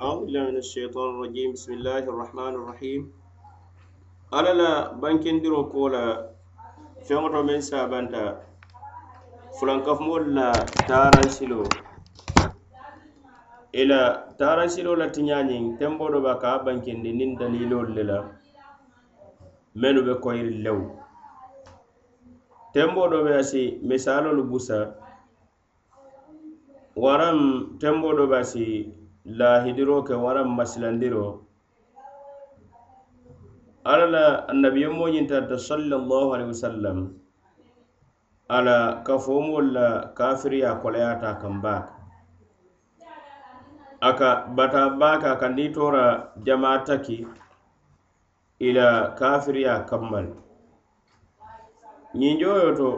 أعوذ بالله من الشيطان الرجيم بسم الله الرحمن الرحيم ألا لا بانكين ديرو كولا فيغتو من سابانتا مول لا تاران سلو إلا تاران سلو لا لتنيانين تنبودو باكا بانكين دي نين دليلو للا منو بكوير اللو tenboo dɔ be a si misaalolu busa waraŋ tenboo lahidiro ke waraŋ masilandiro alla la annabiyomo ñintarta sallallahu alaihi wasallam. Ala kafomol la kafiriya kolayata kan baka aka bata baka kan ni tora jama taki ila kafiriya kammal. Ñinjoyo to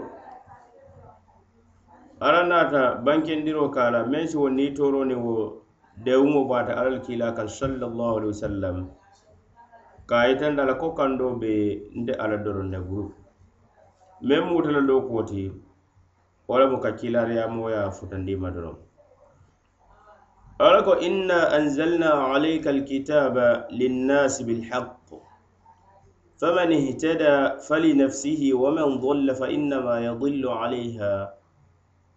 alla nata bankendiro kala men si wo ni toro ni wo dewumo bata alal kila kan sallallahu alaihi wasallam. Ka yitanda la ko kando be nde ala doron ne buru. Mem mutala do koti wo lemu ka moya futandi doron. Ala ko inna anzalna alayka alkitaba linnas bilhaq. Faman ihtada falinafsihi waman dalla fainama yadillu alayha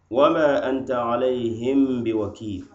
wama anta alayhim biwakil.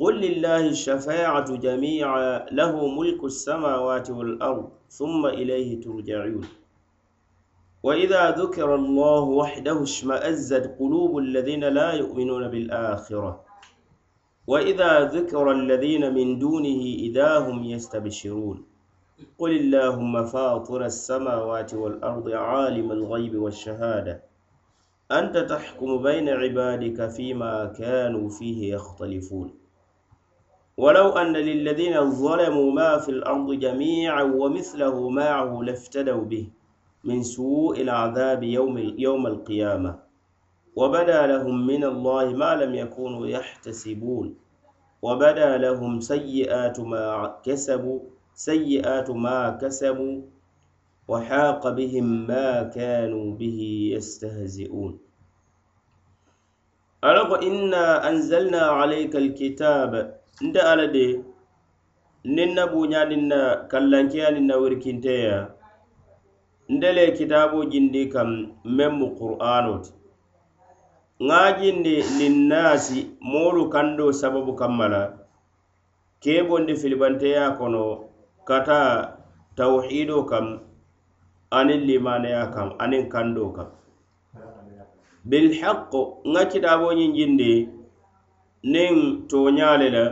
قل لله الشفاعة جميعا له ملك السماوات والأرض ثم إليه ترجعون. وإذا ذكر الله وحده اشمأزت قلوب الذين لا يؤمنون بالآخرة. وإذا ذكر الذين من دونه إذا هم يستبشرون. قل اللهم فاطر السماوات والأرض عالم الغيب والشهادة. أنت تحكم بين عبادك فيما كانوا فيه يختلفون. ولو أن للذين ظلموا ما في الأرض جميعا ومثله معه لافتدوا به من سوء العذاب يوم, يوم القيامة. وبدا لهم من الله ما لم يكونوا يحتسبون. وبدا لهم سيئات ما كسبوا سيئات ما كسبوا وحاق بهم ما كانوا به يستهزئون. ألق إنا أنزلنا عليك الكتاب nte ala de niŋ na buuñaaniŋ na kallankeyaniŋ na wirikinteya nte le kitaaboo jindi kam meŋ mu qur'aano ti ŋa jindi linnaasi moolu kando sababu kamma la kee bondi filibanteya kono ka taa tawhidoo kam aniŋ limaneya kam aniŋ kando kam. Bilhaq ŋa kitaaboo ñiŋ jindi niŋ tooñaa le la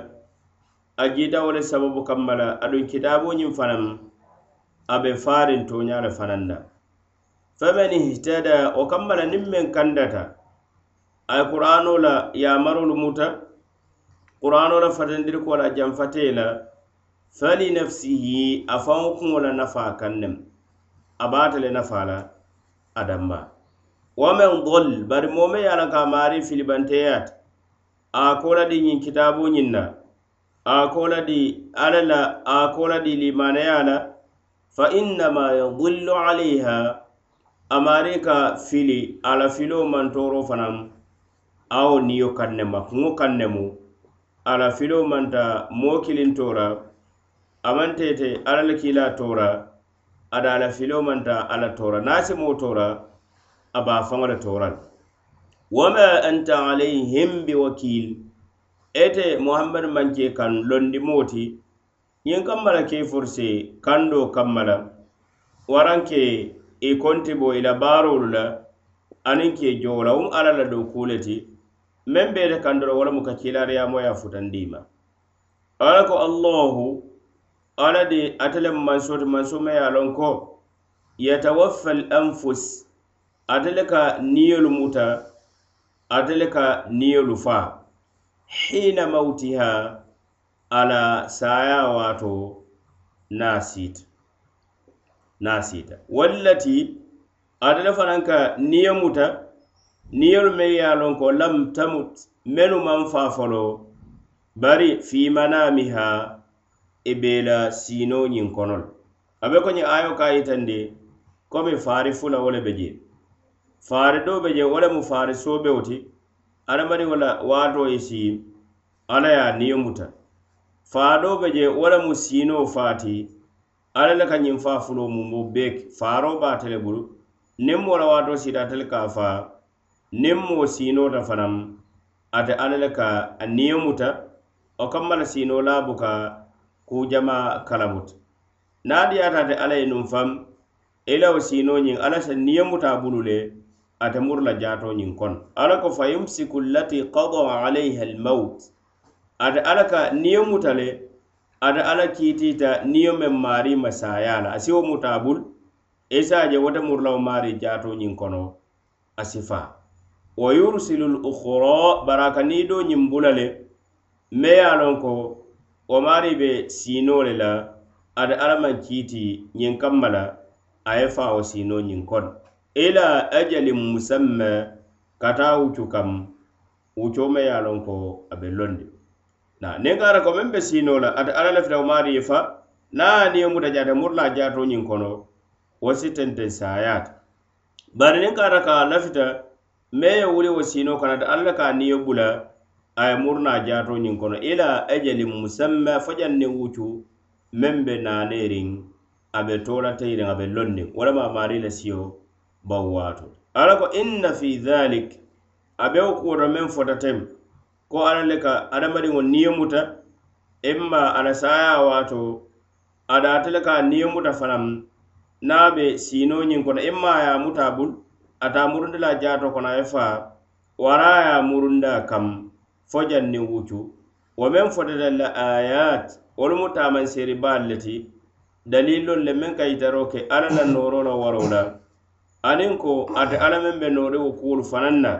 a jiita wo le sababu kamma la aduŋ kitaaboñiŋ fanaŋ a be faariŋ tooñaa le fanaŋ na. Faman ihtada wo kamma la niŋ meŋ kandata a ye qur'ano la yamarolu muta qur'ano la fatandiri ko la a janfate la fali nafsihi a faŋo kuŋo la nafaa kaŋ nem a be ate le nafaa la a danma wa man dol bari moo me ye a la ka maari filibanteyaata a kola di ñiŋ kitaabu ñiŋ na. A kola di alla la a kola di limanaya la fa innama yadullu alayha. Amari ka fili ala filoo mantoro fanaŋ awo niyo kaŋ ne ma kuŋo kaŋ ne mu. Ala filo manta moo kiliŋ tora. Amantete alla la kila tora. Ada ala filo manta ala tora. Naŋ moo tora. Aba faŋo le tora le wama anta alayhim biwakil? Ete muhammadu manke kan londi moti ñiŋ kammala ke forse kando kammala. Waranke i konti bo i la baarolu la aniŋ ke jowo la wum alla la do kuu le ti meŋ be ite kandoro wala mu ka kiilaariyamoo ye a futandi ma alla ko allahu alla de ate le mansoo ti mansoo me ye loŋ ko yatawaffa l anfus. Ate le ka niyolu muta ate le ka niyolu fa hina mautiha ala saya wato na sita naa siita wallati ate le fanaŋ ka niyo muta niyolu meŋ ye a loŋ ko lam tamut menu maŋ fa folo bari fi manamiha e be la siinoo ñiŋ kono le a be ko ñiŋ ayo ka yitandi komi faari fula wo le be jee faari doo be je wo lemu faari soobewo ti hadamadiŋo wala waatoo e si ala ye niyo muta. Faa doo be je wo lemu siinoo faati ala le ka ñiŋ faa fuloo muŋ bo bee faaroo be ate le bulu niŋ moo la waatoo siita ate le ka a faa niŋ moo siinoota fanaŋ ate ala le ka a niyo muta o kamma la siinoo laa buka kuu jama kalamuta niŋ a diyaata ate ala ye nuŋ faŋ i e la wo siinoo ñiŋ ala se niyo muta a bulu le ate muru la jaatoñiŋ kono ala ko fa yumsiku llati kada alayha almaut ate ala ka niyo muta le ate ala kiitiita niyo meŋ maari masaya la asi wo muta bul e wote muru maari wo maari kono asi faa wa yursilu lukhra baraka ni do ñiŋ bula le me ye a loŋ ko wo maari be siinoo le la ate ala maŋ kiiti ñiŋ kamma la a ye faa wo siinoo ñiŋ kono ila ajalin musamma ka taa wucu kam wuco me ye a loŋ ko a be londi. Na niŋ ka ara ko meŋ be siinoo la ate alla le fita maari ye fa naŋ a niŋ e muta jaata muru la a ñiŋ kono wo si tenten saayaata bari niŋ ka ara ka lafita me ye wuli wo siinoo kana ate alla ka e a niyo bula a ye muru na a ñiŋ kono ila ajalin musamma fo jaŋ niŋ wucu meŋ be naaneeriŋ a be toola teyiriŋ a be lonniŋ wo lema maari la siyo bawwaato ala ko inna fi dhalik a bewo kuwoto meŋ fota tem ko ala le ka adamadiŋo niŋ muta imma ala saya waato ada ate le ka niŋ muta fanaŋ niŋ a be siinoo ñiŋ kono imma a ye muta a ata murundi la jaato kono a ye faa wara a ye a murunda kam fo janniŋ wucu. Wo meŋ fotata la ayat wolu mu taamanseeri baalu le ti dalilolu le meŋ ka yitaroo ke ala la nooroo la waroo la. Aniŋ ko ate ala meŋ be noori wo kuwolu fanaŋ na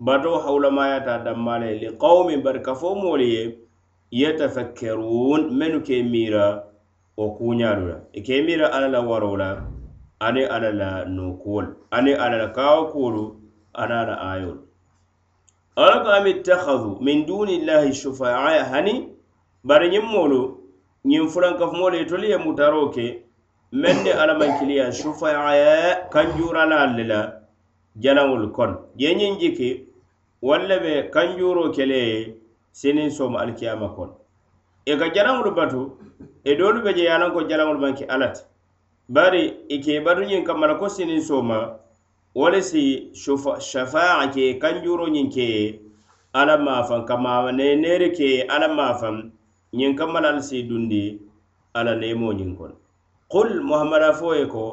bato hawlamayata dammale li qawmin bari kafo moolu ye yetafakkarun mennu ke mira wo kuñalu la. I ke miira alla la waro la ani alla la nookuwolu ani alla la kawo kuwolu ana la ayol alla ko am ittakhadhu min dunillahi shufaa hani bari ñiŋ moolu ñiŋ fulankafumoolu ye tolu ye mutaroo ke meŋ ne alamankiliya sufaya kanjuuralaal le la janaŋolu kono jeñiŋ jiki walla be kanjuro kele ye sinin somo alkiyama kono e ka janaŋolu batu e doolu be je ye a lanko janaŋolu maŋ ke bari i ke batu ñiŋ kamma ko sinin soma wo si shafaa ke kanjuro ñiŋ ke ye alla maafaŋ kama neneeri ke ala mafan ñiŋ kamma ala si dundi ala neemoo ñiŋ kono qul muhammada fo ye ko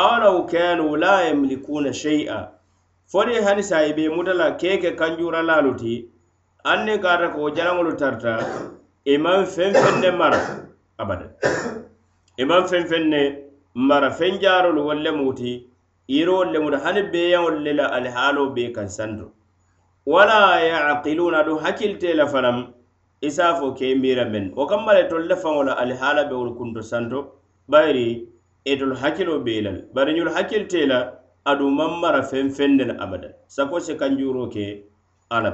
awalaw kanu la yamlikuna shay'a fode hani sayi be mutala keke kanjuralalu ti anne kata ko jalaŋolu tarta i maŋ feŋ feŋ ne mara abada i maŋ feŋ feŋ ne mara feŋ jaarolu wolu lemu ti yirowolu lemu ti hani beeyaŋolu le la alihaaloo bee kaŋ santo wala yaqiluna aduŋ hakkilite la fanaŋ i fo ke i miira wo kamma le le faŋo la alihaala be wolu kunto santo bayri etolu hakkilo be i bari ñol hakkili te i la aduŋ maŋ mara feŋ la abadan. Sako se kanjuro ke alla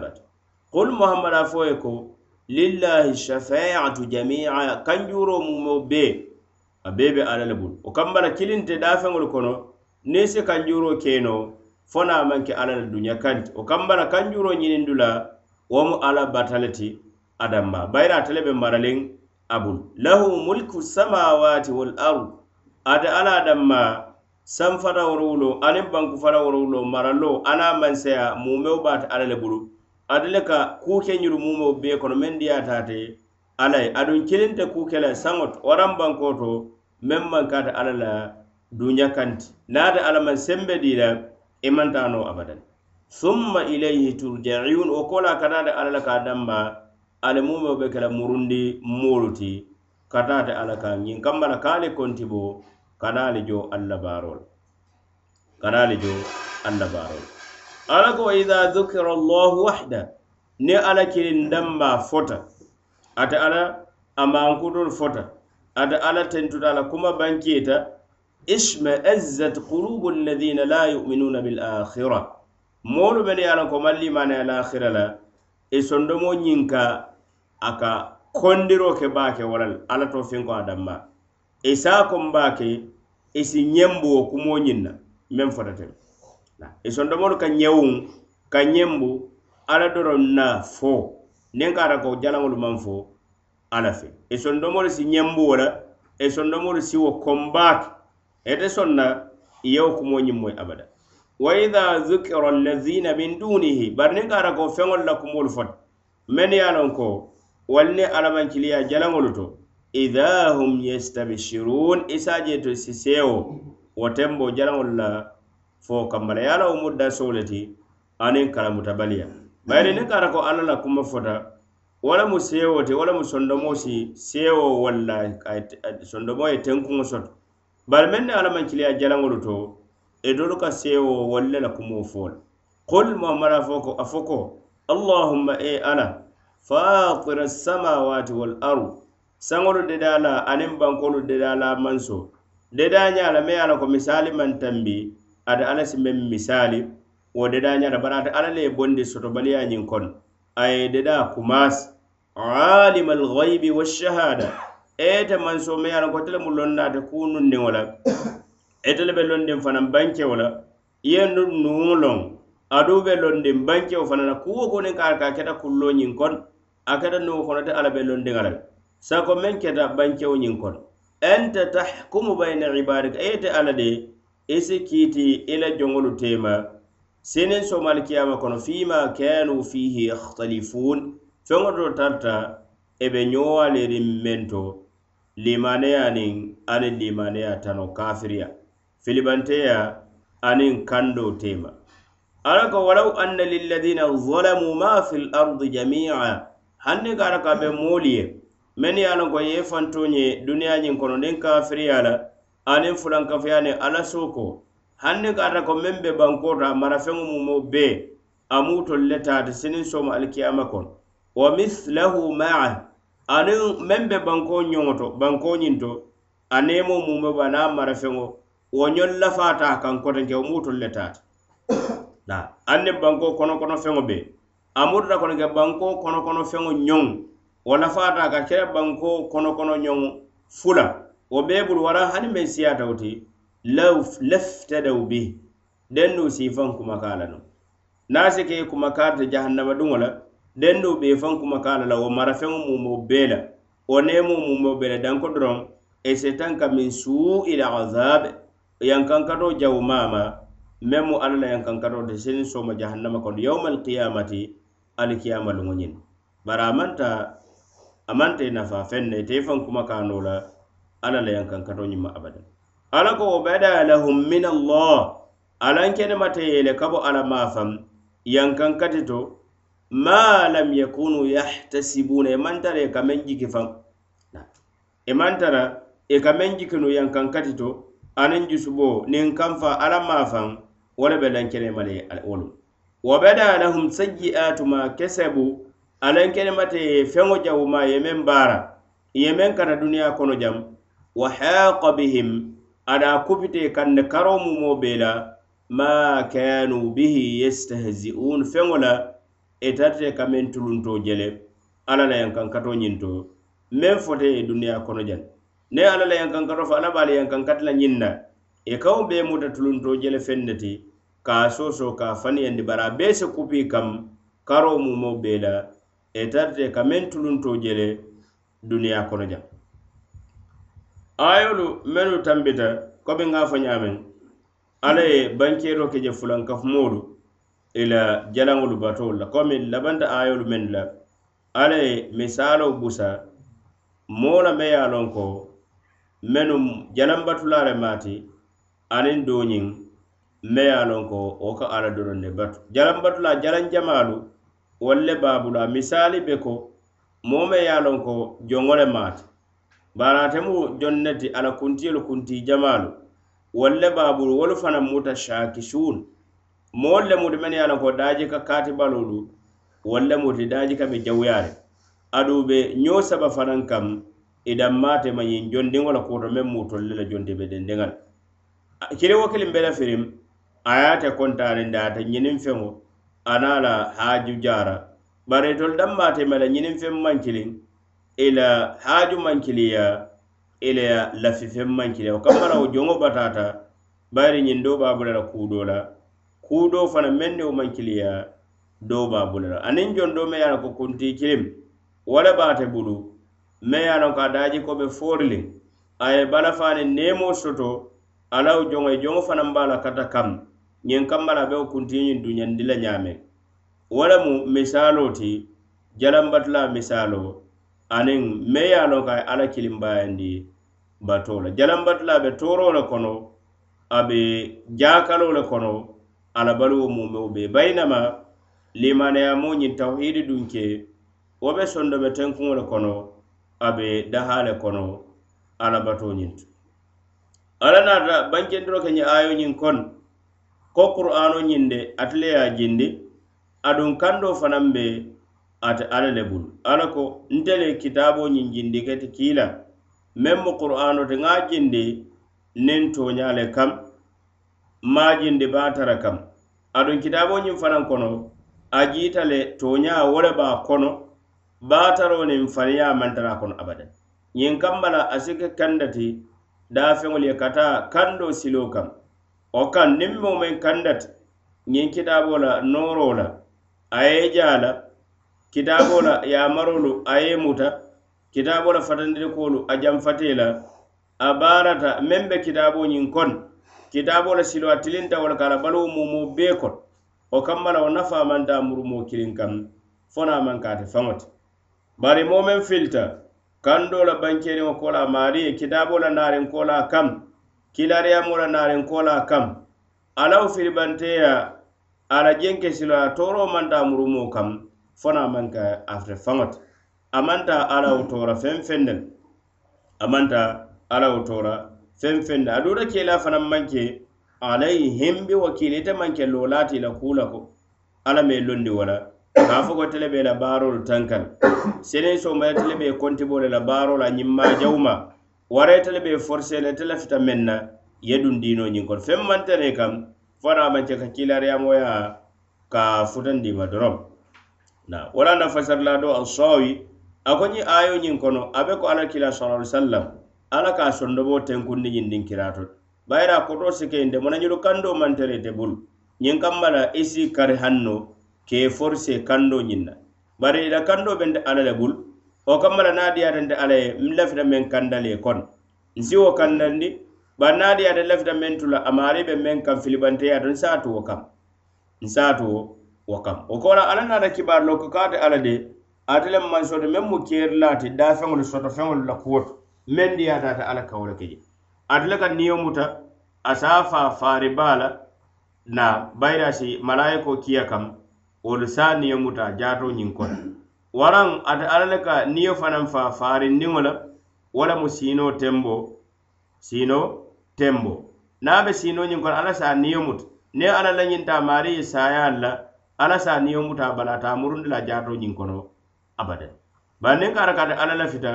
qul muhammad a fo ko lillahi shafaatu jamia. Kanjuro mumo be a bebe be bul o kambala kilinte dafeŋol kono ni se kanjuro keno fona manke a maŋ duña kanti o kambala kanjuro ñinindula womu ala batalati adamma. Bayra ate be maraliŋ abul lahu mulku samawati wal ard. Ate ala adamma san fata worowulo aniŋ banku fata worowulo maralo ana manseya mumeo baata alla le bulu. Ate le ka kuke ñiru mumeo kono meŋ diyatate alla ye. Aduŋ kilinte kuke la saŋo to banko to meŋ mankata alla la duña kanti. Naata alla maŋ sembe di la i abadan. Summa ilayhi turjaun wo kola kataate alla la ka ali mumeo be kela murundi moolu ti ka taa te alla kaŋ ñiŋ kamma la ka ali konti bo kanaali jo alla baarol kanaali jo alla baarol ala ko wa ida dukira allahu wahda ni ala kiliŋ damba fota. Ate ala amankutolu fota. Ate ala tentuta ala kuma bankeeta. Ishma'azzat qulubu alladhina la yu'minuna bil akhirah moolu mene ye a lanko malli maana ye al la i sondomo ñinka a ka kondiro ke baake wala le alla to fenko a danma i e se a kom baake i si ñembuwo kumo ñiŋ na meŋ fotatem i sondomolu ka ñewuŋ ka ñembu alla doroŋ na fo. Niŋ ka ata ko jalaŋolu maŋ fo alla fe. I sondomolu si ñembuwo la i sondomolu si wo kom baake. Ite sonna i yewo kumo ñiŋ moyi abada. Wa idha dhukira allazina min dunihi bari niŋ ko feŋolu la kumolu fota meŋ ye a ko wali ni alamankiliya jalaŋolu to idha hum yastabshirun isa je to si sewo wo tembo jalaŋolu la fo kambala ye a la wo mu dasoo le ti aniŋ kalamutabaliya bayiri niŋ ka ata ko alla la kuma fota wo le mu sewo ti wo mu sondomo si sewo walla sondomo ye tenkuŋo soto bari meŋ ne alamankiliya jalaŋolu to itolu ka sewo walla la kumo fo la qul muhammad a fo ko a fo allahumma e ala fatira samawati wal ard. Saŋolu deda la aniŋ bankolu deda la manso. Deda ña la me ye a la ko misali man tambi ate ala si meŋ misali wo deda ñata bari ate ala le ye bondi sotobaliya ñiŋ kono a ye deda kumasi alima alghaibi washahada ete manso me ye a la ko tele mu lonnaate kunundiŋo la etele be londin fanaŋ bankewo la i ye nuŋo loŋ aduŋ be londin bankewo fana la kuwo koniŋ ka ka keta kullo ñiŋ kono a keta nuŋo kono te ala be londiŋa la sako meŋ keta bankewo ñiŋ kono anta tahkumu bayna ibadika ite ala de i si kiiti i la joŋolu tema. Sinin somal kiyama kono fima kanu fihi yakhtalifun. Feŋo to tarta e be ñoowaleriŋ meŋ to limaneyaniŋ aniŋ limaneya tano kafiriya. Filibanteya aniŋ kando tema. Ala ko walaw anna lilladina zalamu ma fi l ardi jamia hanni ka ata ka be moolu ye men ye a loŋ ko ye fanto ñe duniya ñiŋ kono niŋ kafiriya la aniŋ fulankafuya niŋ ala soko hanni ka ko meŋ be bankoto a marafeŋo mumo bee a mutol le taata siniŋ somo alikiyama kono wa mithlahu maa aniŋ meŋ be banko ñoŋo to banko ñiŋ to a neemo mumo be anaŋ marafeŋo wo ñoŋ lafaata a kaŋ kotenke wo muutol le taata na aŋ niŋ banko kono kono feŋo be. A mututa kono ke banko kono kono feŋo ñoŋ. Wo lafaata ka kere banko kono kono ñoŋ fula. Wo bee bulu wara hani meŋ siyaata wo ti laftadaw bi. Dendu siifaŋ kumaka la no niŋ si ke kumakaa te jahannama duŋo la dendu bee faŋ kumaka la la wo marafeŋo mumo bee la. Wo neemo mumo bee la danko doroŋ e se taŋ ka min suu ila azabe yankankato jawu mama meŋ mu alla la yankankato te seni soma jahannama kono yawma alqiyamati alikiyama luŋo ñin bari a manta a manta i nafa feŋ ne ite faŋ kuma kano la alla la yankankato ñimma abadan. Alla ko wo ba da lahum min allah alankenemate yele kabo alla mafam yankankati to ma lam yakunu yahtasibuna i mantara i ka meŋ jiki faŋ i mantara i ka meŋ jikinu yankankati to aniŋ jusubo niŋ kanfa alla maafaŋ wo le be lankenemale wolu. Wa bada lahum sayyi'atu ma kesebu alankenemate ye feŋo jawuma ye meŋ baara ye meŋ kata duniya kono jam wa haaqa bihim ada kupite kande karo mumo be la ma kanu bihi yastahzi'un feŋo la itate ka meŋ tulunto jele alla la yankankato ñinto meŋ fote ye duniyaa kono jaŋ ne ala la yankankato fo ala bala ala yankankati la ñiŋ na i kaŋo bee muta tulunto jele feŋ ne ti ka a soosoo ka a faniyandi bari a bee se kupi kam karoo mumoo bee la e etarite ka meŋ tulunto jele duniya kono jam. Ayolu mennu tambita komi ŋa fo ñaameŋ ala ye bankero ke je fulankafumoolu i e la jalaŋolu batoolu la. Komi labanta ayolu mennu la ala ye misalo busa moo la me ye a loŋ ko mennu jalambatulare maati aniŋ dooñiŋ me ye a loŋ ko wo ka alla doroŋ ne batu. Jalambatula jalanjamaalu wolu le be a misaali be ko moo me ye a loŋ ko joŋo le maati bari atemu joŋ ne ti alla kuntiyolu kuntii jamaalu wolu le baabulu wolu fanaŋ muta shaakisuun moolu le muti mennu ye a loŋ ko daaji ka kaatibalolu wolu le muti daaji ka be jawuyaa le aduŋ be ñoo saba fanaŋ kam idan mate ma ñiŋ jondiŋo la kuuto meŋ mu tolle la jonti be dendiŋa la kiriwo kiliŋ be la firim a ye ate kontaanindi a ate ñiniŋ feŋo ana la haaju jaara. Bari itolu daŋ maate ma la ñiniŋ feŋ mankiliŋ i la haaju mankiliya i la lafi feŋ mankiliya o kamma la wo joŋo batata bayiri ñiŋ doo be a bula la kuudoo la kuudoo fanaŋ meŋ ne wo mankiliya doo be a bula la. Aniŋ jondoo meŋ ye a la ko kuntii kiliŋ wo le be ate bulu me ye a loŋ ko a daaji ko be fooriliŋ a ye balafaani neemoo soto ala wo joŋo ye joŋo fanaŋ be a la kata kam. Ñiŋ kamma la a be wo kuntiñiŋ duñandi la ñaameŋ wo lemu misaaloo ti jalambatula misaaloo aniŋ me ye a loŋ ko a ye alla kilimbayandi batoo la jalambatula a be tooroo le kono a be jaakaloo le kono ala baluwo mumewo be bayinama limaneyamo ñiŋ tawhidi duŋ ke wo be sondobe tenkuŋo le kono a be dahale kono alabato ñintu ala naata bankendiro ke ñe ayo ñin kono ko qur'ano ñin de atile ye jindi aduŋ kando fanaŋ be ate ala le bulu ala ko nte le kitabo ñiŋ jindi keti kiila meŋ mu qur'ano te ŋa jindi niŋ toña le kam maa jindi baatara kam. Aduŋ kitabo ñiŋ fanaŋ kono a jiita le toña wo le be a kono baataro niŋ faniya mantara kono abadan. Ñiŋ kamma la a si ke kandati daafeŋolu ye ka taa kandoo siloo kaŋ wo kaŋ niŋ moo meŋ kandati ñiŋ kitaabo la nooro la a ye jaa la kitaabo la yaamarolu a ye muta kitaabo la fatandirikoolu a janfatee la a baarata meŋ be kitaabo ñiŋ kono kitaabo la siloo a tilinta wo le ka a la baluwo mumoo bee kono wo kamma la wo nafaa manta murumoo kiliŋ kaŋ fo naa maŋ ka ate faŋo ti bari moo meŋ filita kando la bankeriŋo ko la maari ye kitaabo la naariŋ ko la kam kilariyamo la naariŋ ko la kam. Alawo filibanteya a la jenke silo a tooro manta murumo kam fo na maŋ ka ate faŋo ti a manta alawo toora feŋ feŋ ne a manta alawo toora feŋ feŋ ne a duuta kela fanaŋ maŋ ke alayhim bi wakili ite maŋ ke loolaati la kuu la ko alla me londi wo ka fo ko tele be la baarolu tankan. Senen soma ye tele be kontibo le la baaro la ñimma jawma. Wara tele be forcé le tele fita meŋ na ye duŋ diino ñiŋ kono feŋ mantene kam fana manke ka kilariyamoya ka futandima dorom na wala nafasarla do alsawi a ko ñiŋ ayo ñiŋ kono abe ko ala kila sala ali sallam ala ka sondobo tenkundi ñiŋ din kirato. Bayira koto sikeyinde mona ñilu kando mantere te bulu ñiŋ kammala isi kari hanno ke forse kando ñinna bari ila kando bende ala le bul o kammala naadiyatante ala ye m lafita men kandale kono nsi wo kandandi bari naadiyata lafita men tula amari be men kam filibanteyato nsaatu wo kam. Nsaatu wo kam. Wo kola ala naata kibar lo ko kaate ala de ate le maŋ soto meŋ mu keeri laati daafeŋolu soto feŋolu la kuwoto men diyaata ala kawo keje. Ate le ka niyo muta a saa faa faari baa la na bayirasi malayiko kiya kam wolu saa niyo muta jaato ñiŋ kono waraŋ ate alla le ka niyo fanaŋ fa faarindiŋo la wo lemu siino tembo siino tembo. Niŋ a be siino ñiŋ kono alla se niyo muta. Niŋ alla la ñiŋ taa maari ye saayaa la alla se niyo muta a bala ate murundi la jaato ñiŋ kono abadan. Bari niŋ kaara kate alla la fita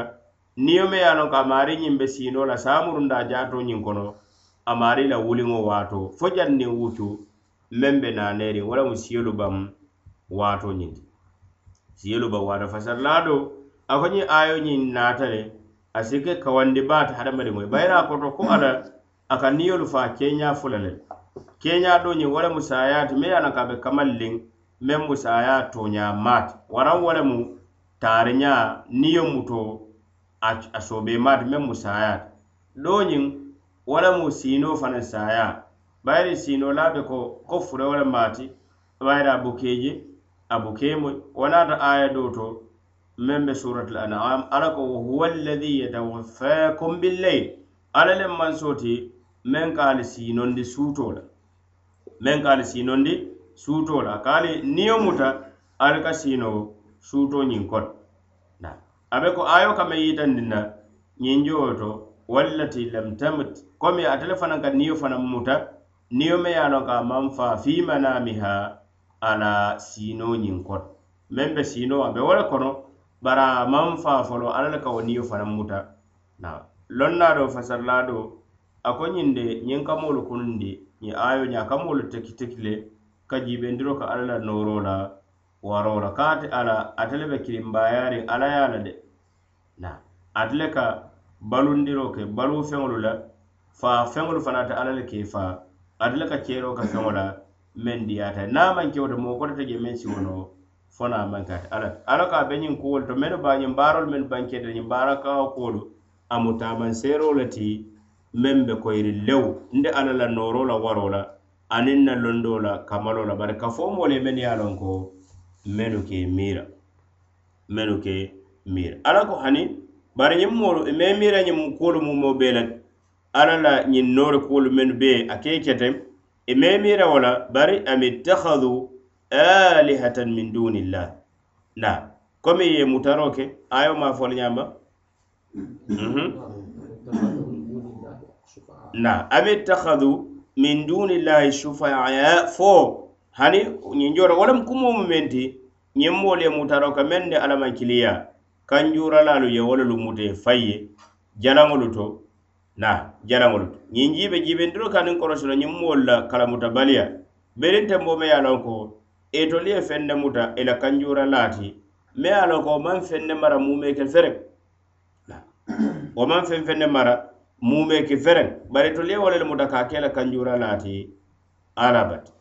niyo me ye a loŋ ko a maari ñiŋ be siino la saa murunda jaato ñiŋ kono a maari la wuliŋo waato fo janniŋ wutu meŋ be naaneeriŋ wo lemu siyolu baŋ waato ñinti siyelu ba waata fasar laado a ko ñiŋ ayo ñiŋ naata le a si ke kawandi baata hadamadiŋo ye bayira a koto ko ala a ka niyolu faa keeñaa fula le keeñaa do ñiŋ wo le mu saayaati meŋ ye a loŋ ka a be kamal liŋ meŋ mu saayaa tooñaa maati waraŋ wo le mu taariñaa niyo mu to a soobee maati meŋ mu saayaati. Do ñiŋ wo le mu siinoo fanaŋ saayaa. Bayiri siinoo laa be ko ko fure wo le maati bayiri a bukeeje abukemu wonata aya do to meŋ be suratul an'am ala ko huwa alladhi yatawaffakum billayl. Ala le mansoti meŋ ka ali sinondi suuto la meŋ ka ali siinondi suuto la ka ali niyo muta ali ka sino suuto ñiŋ kono na. Abe ko ayo kame yitandin na ñiŋ jowo to wallati lam tamut. Komi ate le fanaŋ ka niyo fanaŋ muta niyo me ye a loŋ ka a maŋ faa fi manamiha ala sino ñiŋ kono meŋ be sino a be wo le kono bari a maŋ faa folo alla le ka wo niyo fanaŋ muta. Na loŋ naa do fasarla do a ko ñiŋ de ñiŋ ka moolu kunuŋ de ñiŋ ayo ñiŋ a teki teki le ka jiibendiro ka alla la nooro la waro la. Ka ate ala ate le be kirimbayaariŋ alla ye a la de. Na ate le ka balundiro ke baluu feŋolu la faa feŋolu fanaŋ ate alla le ke faa ate le ka ceeroo ka feŋo la meŋ diyaata niŋ a maŋ kewo te moo kotota je meŋ siwo no fo naa maŋ ke ate alla alla ka a be ñiŋ kuwolu to mennu ba ñiŋ baarolu mennu banketa ñiŋ baara kawo kuwolu a mu taamanseeroo le ti meŋ be koyiri lew. Nde alla la nooro la waro la aniŋ na londoo la kamalo la. Bari ka fo moolu ye mennu ye a loŋ ko mennu ke miira mennu ke miira alla ko hani bari ñiŋ moolu me miira ñiŋ kuwolu mumoo bee la alla la ñiŋ noori kuwolu mennu bee a ke kete i memira wo la bari am ittahadu alihatan min dunillah. Na komi ye mutaro ke ayo ma fol ñamba mhm. na am ittahadu min dunillahi sufaya fo hani ñiŋ jora wo lemu kumoo mu meŋ ti ñiŋ moolu ye mutaro ka meŋ ne alamankiliya kanjuralalu ye wo lelu mute fay ye jalaŋolu to. na jaraŋolu ñiŋ jiibe jiibendiro ka niŋ korosi ñiŋ moolu la kalamuta baliya. Beriŋ tembo me ye a loŋ ko etolu ye feŋ ne muta i la kanjura laati. Me ye a loŋ ko wo maŋ feŋ ne mara muume ke fereŋ wo maŋ feŋ feŋ ne mara muume ke fereŋ bari etolu ye wo le muta ka a ke la kanjura laati alabati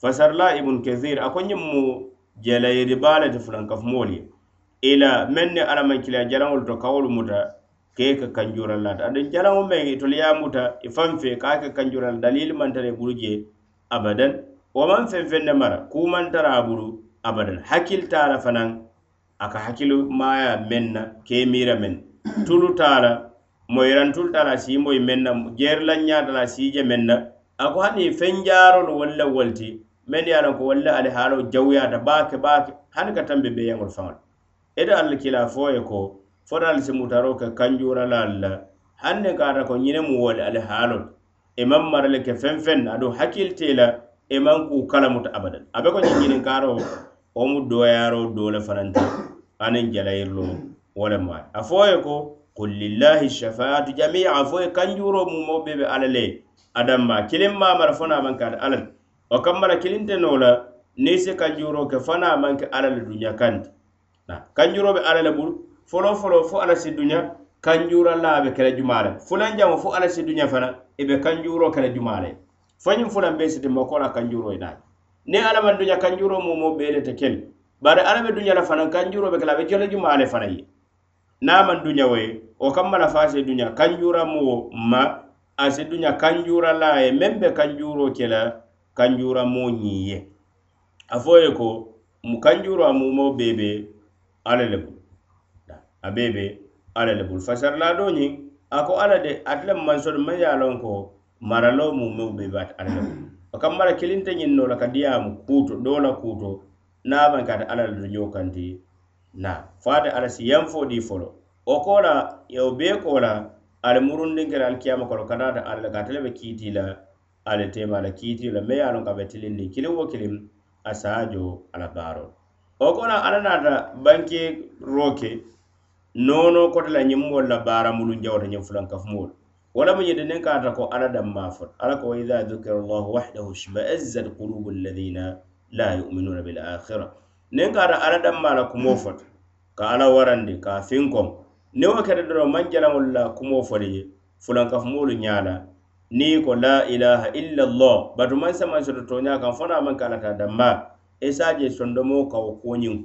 fasarla ibun kathir a ko ñiŋ mu jelayiri baa le ti fulankafumoolu ye ila meŋ ne kiliya jaraŋolu to kawolu muta ke ka kanjurallata aduŋ jalaŋo meŋ mai ye a muta ifan fe ka ka kanjuran kanjurala man tare tara abadan. Wo man feŋ feŋ ne mara kuu man tara buru abadan. Hakil tara fanan aka a maya menna ke mira men. Tulu tara la moyirantulu taa la a sii moyi meŋ na jeerilaŋ ñaata je menna. Ako hani fen jaro wolu walla walti men meŋ ko wolu le baake baake hani ka tambe be beeyaŋolu faŋolu ite alla kila ko fotal si mutaro ke kanjuralal la hanne kata ko ñine mu wole ali haalo e man marale ke feŋ feŋ na aduŋ la e man ku kalamuta abadan. Abe be ko ñiŋ ñininkaro o mu doyaro do le fananta aniŋ jalayirlo wo le maari a fo ko qul lillahi shafaatu jamia. A fo ye kanjuro mumo be be alla le adamma kiliŋ mamara fona man kata alla o wo kilinte noo la niŋ si kanjuro ke fana man ke alla le duña kanti kanjuro be alla le bulu folo folo fo ala si duña kanjura la be kele jumale fulan jamo fo ala si duña fana e be kanjuro kele jumale fañum fulan be siti mo kola kanjuro e ni ala man duña kanjuro mumo mo be le te kel. Bare ala be duña la fana kanjuro be kala be jole jumale fana yi na man duña we o kammala fa si duña kanjura mo ma a asi duña kanjura la ye. Meŋ be kanjuro kela kanjura mo ñiye a fo ye ko mu kanjuro a mumo bebe ala le ko a bee be alla le bulu fasarla do ñiŋ a ko alla de ate le mansolu maŋ ye a loŋ ko maralo mu meŋ be be ate alla le bulu o kaŋ mara kilinta ñiŋ noo la ka diyaamu kuuto doo la kuuto naŋ maŋ ka ate alla le doñoo kanti na fo ate alla si yanfoo dii folo. Wo ko la wo bee ko la ali murundin kere alikiyama kono kana da alla ka tele be kiiti la ali tema la kiiti la me yalon ka be tilindi kilin wo kilin asajo ala baro o kono ala nata banke roke nono kota la ñiŋ moolu la baara mulu jawta ñiŋ fulankafumoolu wala mu ñinti niŋ kaata ko alla danmaa fota alla ko wa ida dukira llahu wahdahu shma'azzat qulubu alladina la yuminuna bil akhira niŋ ala alla danmaa la kumoo fota ka ala warandi ka finkom niŋ wo keta doroŋ maŋ jalaŋolu la kumoo foli je fulankafumoolu ñaa la niŋ ko la ilaha illa allah batu maŋ samaŋ soto tooñaa kaŋ fo naa maŋ ka alla taa danmaa i e ka wo kuwo ñiŋ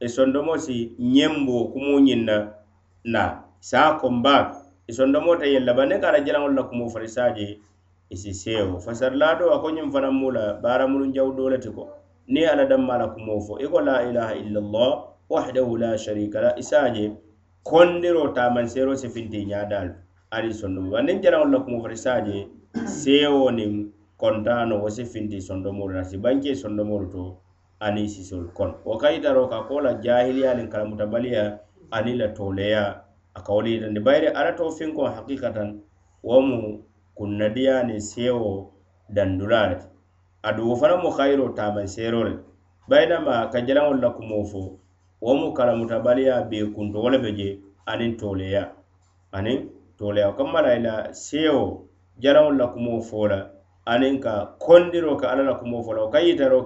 e sondomo e e si ñembo kumu ñiŋ na naa saa kombaalu e sondomo ta yella ba ne ka ala jalaŋolu la kumo fari saaje isi sewo. Fasarilaa do a ko ñiŋ fanaŋ mu la baaramuluŋ jawu doo le ti ko. Niŋ ala danma la kumo fo. I ko la ilaha illallah wahdahu la sharika la. Isaaje kondiro taamansero si finti ñaadaalu ari sondomo. Ba niŋ jalaŋolu la kumo fari saaje sewo niŋ kontaano wo si finti sondomolu na. Si banke sondomolu to aniŋ sisolu kono wo ka yitaro ka ko la jahiliya niŋ kalamutabaliya aniŋ la tooleya a ka bayiri alla to hakikatan wo mu kunnadiya sewo dandulale ti aduŋ wo fanaŋ mu hayiroo taamanseeroo le ti bayinama ka jalaŋolu la kumoo fo wo mu kalamutabaliya bee kunto wo le be je aniŋ tooleya aniŋ tooleya wo kamma sewo jalaŋolu la kumoo fo la aniŋ ka kondiroo ka alla la. Kumoo fo la wo ka yitaroo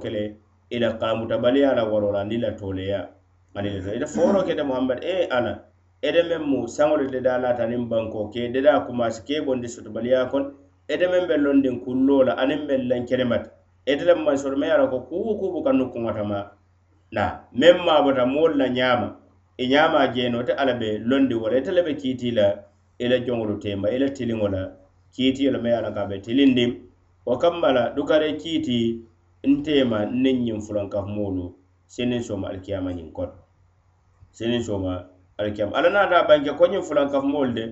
ila kamutaɓaliya la warora ni la toleya. Ani le ita foro mm. kete muhammad e ala ede men mu saŋolu deda lata niŋ banko ke deda kumasi ke bondi soto baliya kon ede men be londin kullo la aniŋ men lan kenemata ete le maŋ soto me ye a ko kubu kubu ka nukkuŋotama na meŋ mabota moolu la ñaama i e ñaama jeeno te ala be londi wala e ite le be kiiti la e i la joŋolu temba i la tiliŋo la kiitiyo le me ye a loŋ ka be tilindiŋ wo kamma la dukare kiiti nteema niŋ ñiŋ fulankafumoolu siniŋ sooma alikiyama ñiŋ kono siniŋ sooma alikiyama alla naata banke ko ñiŋ fulankafumoolu de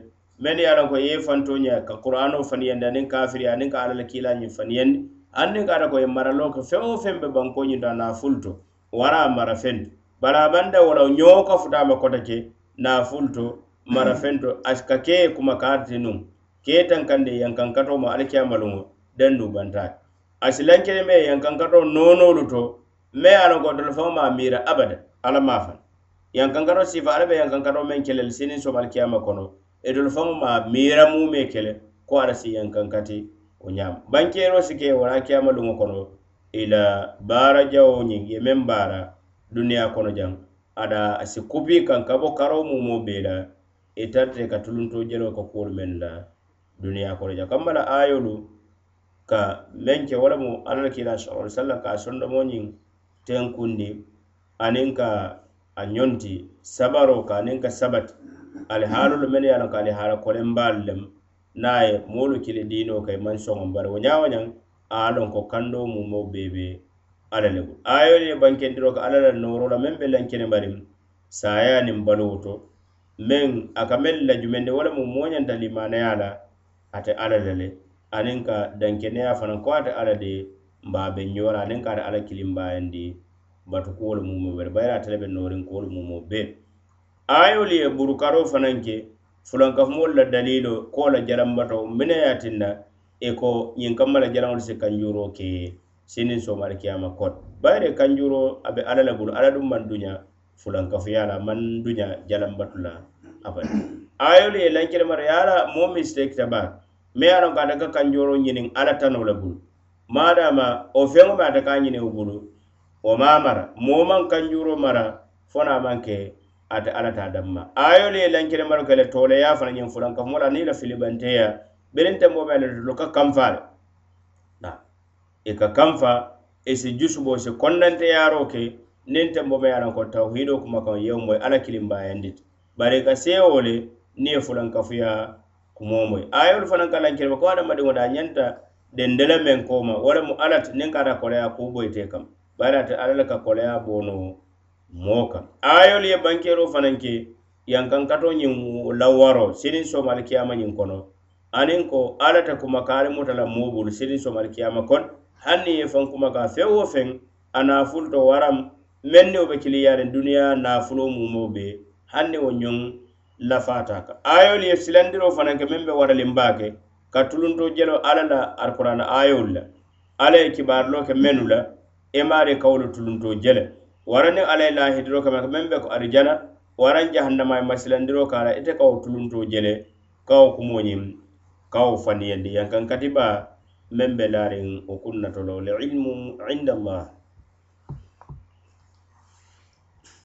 mennu ye a loŋ ko ye fanto ña ka qur'ano faniyandi aniŋ kafiriya aniŋ ka alla la kiila ñiŋ faniyandi anniŋ ka ata ko ye maraloo ke feŋ wo feŋ be banko ñinta naafulu to wara mara fenti bari a banda ñoo ka futama kota ke naafulu to mara fento ka ke ye kuma kaati nuŋ ke ye tankandi yankankato ma alikiyamaluŋo dandu bantaati a asilankele me yankankato noonolu to me ye a lonko dolu faŋo maa miira abada alla maa fana yankankato sifa alla be yankankato meŋ kele le sinin somal kiyama kono. E dolu faŋo maa miira mume kele ko ala si yankankati wo ñaama bankeero si ke wona kiyama luŋo kono ila baara jawo ñiŋ ye meŋ baara duniya kono jaŋ ada si kupi kaŋ ka bo karo mumo bee la e tarte ka tulunto jeloo ka kuwolu meŋ la duniya kono jaŋ kambala ayolu ka lenke wo lemu alakila sala sallam ka a sondomo ñiŋ tenkundi aniŋ ka a ñonti sabaro ka aniŋ ka sabati alihaalolu mennu ye a loŋ ko alihaala kolenbaalu lemu niŋ a ye moolu kili diinoo ka i maŋ soŋo bari wo ñaa wo ñaŋ a ye a loŋ ko kandoo mumoo bee be alla le bulu ayolu ye bankendiroo ko alla la nooroo la meŋ be lankene bari saayaa niŋ baluwo to meŋ a ka meŋ la jumende wo lemu moo ñanta limanayaa la ate alla la le. Aniŋ ka dankeneya fanaŋ ko ate alla de mbaa be ñoo la aniŋ ka ate alla kilimbayandi batu kuwolu mumoo bari bayiri ate le be nooriŋ kuwolu mumoo bee ayolu ye burukaroo fanaŋ ke fulankafumoolu la dalilo ko la jalambato mina ye tinna i ko ñiŋ kamma la jalaŋolu si kanjuro ke. Siniŋ soomali kiyama kot bayiri kanjuro a be alla le bulu alla duŋ maŋ duña fulankafuya la maŋ duña jalambatu la. Abada ayolu ye lankene mara. Ye ala moo mistake ta baa me ye a loŋ ko ate ka kanjooro ñiniŋ alla tanoo le bulu. Madama wo feŋo me ate ka ñiniŋ wo bulu wo maa mara. Moo maŋ kanjuuro mara fo naa maŋ ke ate alla taa damma. Ayolu ye lankene maro ke le tooleyaa fana ñiŋ fulanka fo la niŋ la filibanteya berinta moo be le tulo ka kanfa le. I e ka kanfa i e si jusubo si konnanteyaaroo ke niŋ tembo me ye a loŋ ko tawhidoo kumakaŋo yewo moyi alla kilimbayandita bari i ka e seewo le niŋ ye fulankafuyaa kumo moy ayolu fanaŋ ka lankene ko adamadiŋo da ñanta dendele meŋ koma wo lemu alla ti niŋ ka ata koleya kuboyite kam bari ate alla le ka koleya bono moo kaŋ ayolu ye bankero fanaŋ ke yankankato ñiŋ lawaro siniŋ sooma alikiyama ñiŋ kono aniŋ ko alla te kumakaari muta la moo bulu siniŋ sooma alikiyama kono hanni ye faŋ kumaka feŋ wo feŋ a naafulu to waram meŋ niwo be kiliyaariŋ duniya naafulo mumo be hanni wo ñoŋ lafaata ka ayolu ye silandiro fanaŋ ke meŋ be waraliŋ ka tulunto jelo alla la alkurana ayolu la alla ye kibaarilo ke mennu la emaari kawolu tulunto jele. Warani alla ye lahidiro kama meŋ be ko arijana waraŋ jahannama ye masilandiro ka la ite kawo tulunto jele kawo kumo ñiŋ kawo faniyandi yankaŋ katiba meŋ be laariŋ wo kunnatolo le ilmu inda allah.